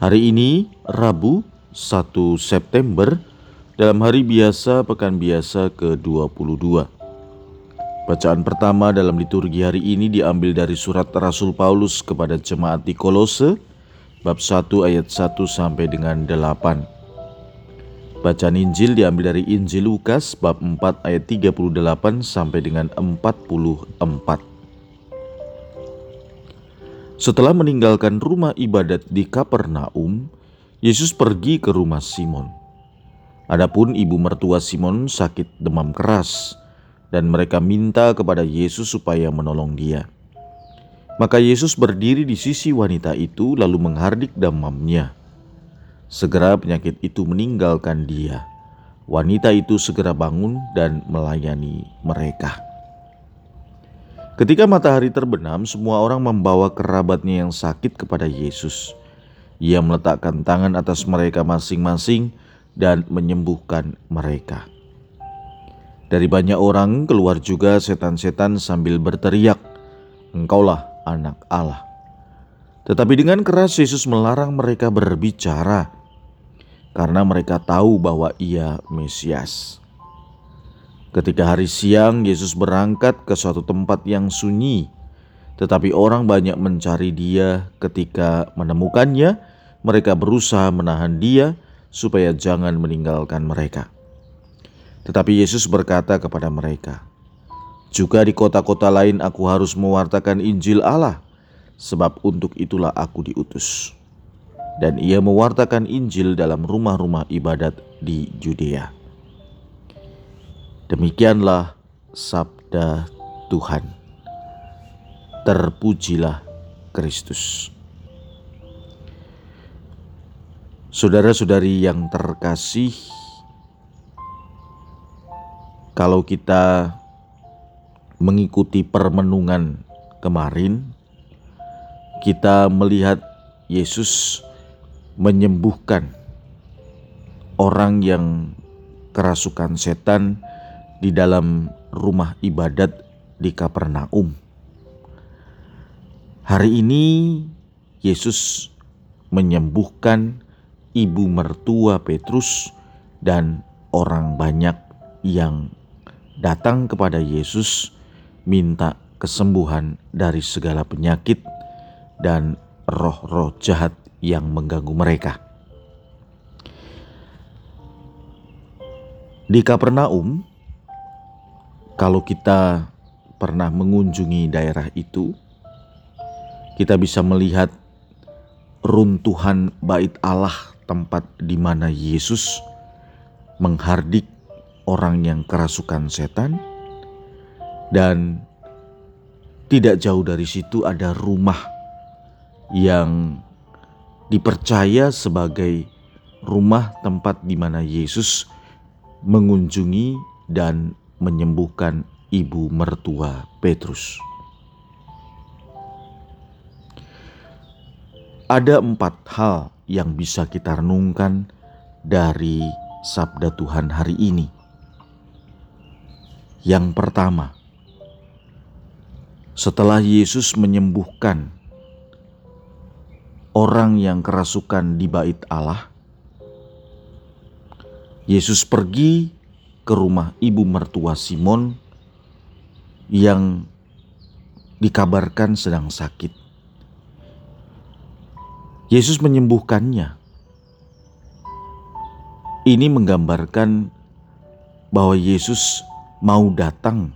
Hari ini Rabu 1 September dalam hari biasa pekan biasa ke-22. Bacaan pertama dalam liturgi hari ini diambil dari surat Rasul Paulus kepada jemaat di Kolose bab 1 ayat 1 sampai dengan 8. Bacaan Injil diambil dari Injil Lukas bab 4 ayat 38 sampai dengan 44. Setelah meninggalkan rumah ibadat di Kapernaum, Yesus pergi ke rumah Simon. Adapun ibu mertua Simon sakit demam keras, dan mereka minta kepada Yesus supaya menolong dia. Maka Yesus berdiri di sisi wanita itu, lalu menghardik demamnya. Segera penyakit itu meninggalkan dia. Wanita itu segera bangun dan melayani mereka. Ketika matahari terbenam, semua orang membawa kerabatnya yang sakit kepada Yesus. Ia meletakkan tangan atas mereka masing-masing dan menyembuhkan mereka. Dari banyak orang keluar juga setan-setan sambil berteriak, "Engkaulah anak Allah." Tetapi dengan keras Yesus melarang mereka berbicara karena mereka tahu bahwa Ia Mesias. Ketika hari siang, Yesus berangkat ke suatu tempat yang sunyi, tetapi orang banyak mencari Dia. Ketika menemukannya, mereka berusaha menahan Dia supaya jangan meninggalkan mereka. Tetapi Yesus berkata kepada mereka, "Juga di kota-kota lain aku harus mewartakan Injil Allah, sebab untuk itulah aku diutus." Dan ia mewartakan Injil dalam rumah-rumah ibadat di Judea. Demikianlah sabda Tuhan. Terpujilah Kristus. Saudara-saudari yang terkasih, kalau kita mengikuti permenungan kemarin, kita melihat Yesus menyembuhkan orang yang kerasukan setan di dalam rumah ibadat di Kapernaum. Hari ini Yesus menyembuhkan ibu mertua Petrus dan orang banyak yang datang kepada Yesus minta kesembuhan dari segala penyakit dan roh-roh jahat yang mengganggu mereka. Di Kapernaum, kalau kita pernah mengunjungi daerah itu, kita bisa melihat runtuhan bait Allah tempat di mana Yesus menghardik orang yang kerasukan setan. Dan tidak jauh dari situ ada rumah yang dipercaya sebagai rumah tempat di mana Yesus mengunjungi dan menyembuhkan ibu mertua Petrus. Ada empat hal yang bisa kita renungkan dari sabda Tuhan hari ini. Yang pertama, setelah Yesus menyembuhkan orang yang kerasukan di bait Allah, Yesus pergi ke rumah ibu mertua Simon yang dikabarkan sedang sakit. Yesus menyembuhkannya. Ini menggambarkan bahwa Yesus mau datang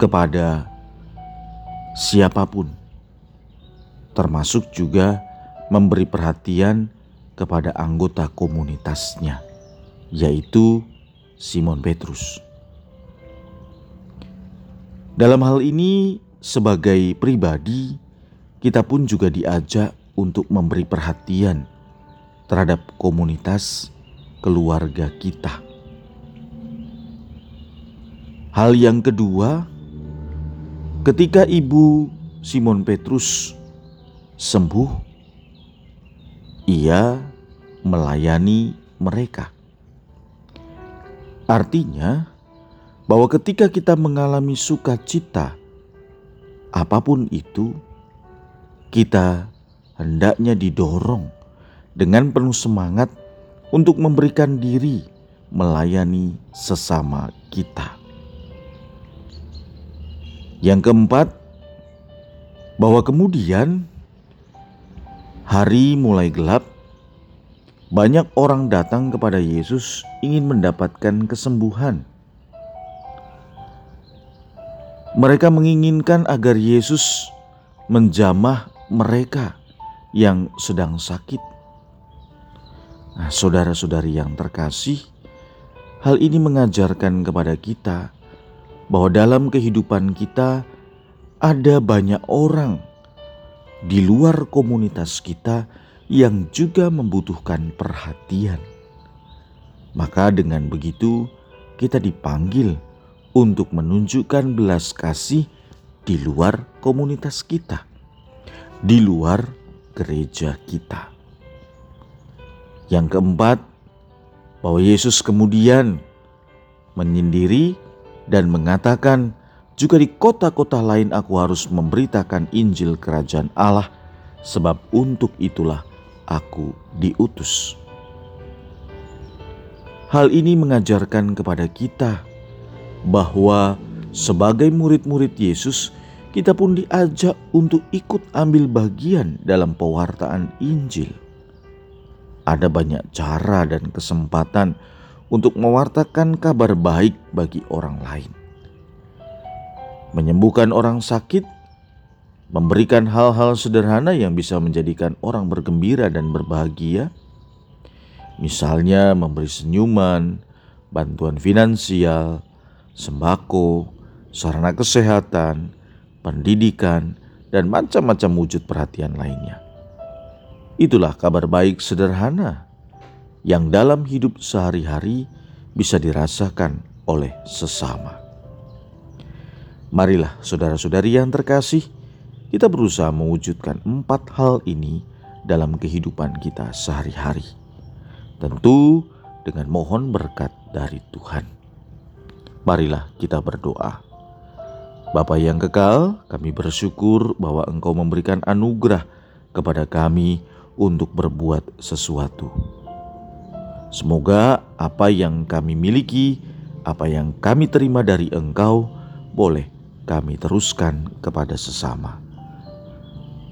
kepada siapa pun, termasuk juga memberi perhatian kepada anggota komunitasnya, yaitu Simon Petrus. Dalam hal ini, sebagai pribadi, kita pun juga diajak untuk memberi perhatian terhadap komunitas keluarga kita. Hal yang kedua, ketika ibu Simon Petrus sembuh, ia melayani mereka. Artinya, bahwa ketika kita mengalami sukacita, apa pun itu, kita hendaknya didorong dengan penuh semangat untuk memberikan diri melayani sesama kita. Yang keempat, bahwa kemudian hari mulai gelap, banyak orang datang kepada Yesus ingin mendapatkan kesembuhan. Mereka menginginkan agar Yesus menjamah mereka yang sedang sakit. Nah, saudara-saudari yang terkasih, hal ini mengajarkan kepada kita bahwa dalam kehidupan kita ada banyak orang di luar komunitas kita yang juga membutuhkan perhatian. Maka, dengan begitu, kita dipanggil untuk menunjukkan belas kasih di luar komunitas kita, di luar gereja kita. Yang keempat, bahwa Yesus kemudian menyendiri dan mengatakan, "Juga di kota-kota lain aku harus memberitakan Injil Kerajaan Allah, sebab untuk itulah aku diutus." Hal ini mengajarkan kepada kita bahwa sebagai murid-murid Yesus, kita pun diajak untuk ikut ambil bagian dalam pewartaan Injil. Ada banyak cara dan kesempatan untuk mewartakan kabar baik bagi orang lain. Menyembuhkan orang sakit, memberikan hal-hal sederhana yang bisa menjadikan orang bergembira dan berbahagia, misalnya memberi senyuman, bantuan finansial, sembako, sarana kesehatan, pendidikan, dan macam-macam wujud perhatian lainnya. Itulah kabar baik sederhana yang dalam hidup sehari-hari bisa dirasakan oleh sesama. Marilah saudara-saudari yang terkasih, kita berusaha mewujudkan empat hal ini dalam kehidupan kita sehari-hari. Tentu dengan mohon berkat dari Tuhan. Marilah kita berdoa. Bapa yang kekal, kami bersyukur bahwa Engkau memberikan anugerah kepada kami untuk berbuat sesuatu Semoga apa yang kami miliki, apa yang kami terima dari Engkau, boleh kami teruskan kepada sesama.